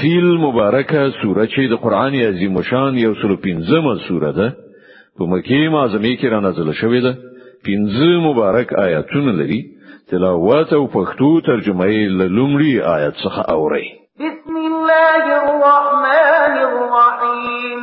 فیل مبارکه سوره چې د قران عظیم شان یو سل پنځمه سوره ده په مکه معظمه کې را نازله شوې ده پنځه مبارک آیاتونه لري تلاوت او پښتو ترجمه یې له لومړي آیت څخه اوري بسم الله الرحمن الرحیم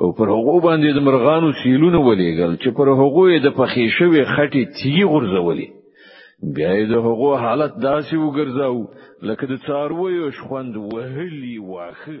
او پر هغه باندې د مرغانو سیلونه ولېګل چې پر هغه یې د پخې شوی خټې تیږي غورځولې بیا یې د هغه حالت داسې وګرځاو لکه د څارویو شخوند وهلی واخه